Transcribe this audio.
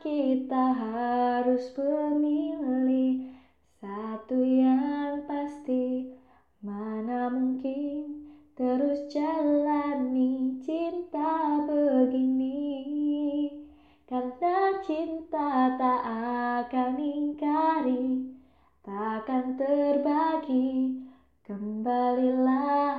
kita harus memilih satu yang pasti. Mana mungkin terus jalani cinta begini? Karena cinta tak akan ingkari Takkan terbagi. Kembalilah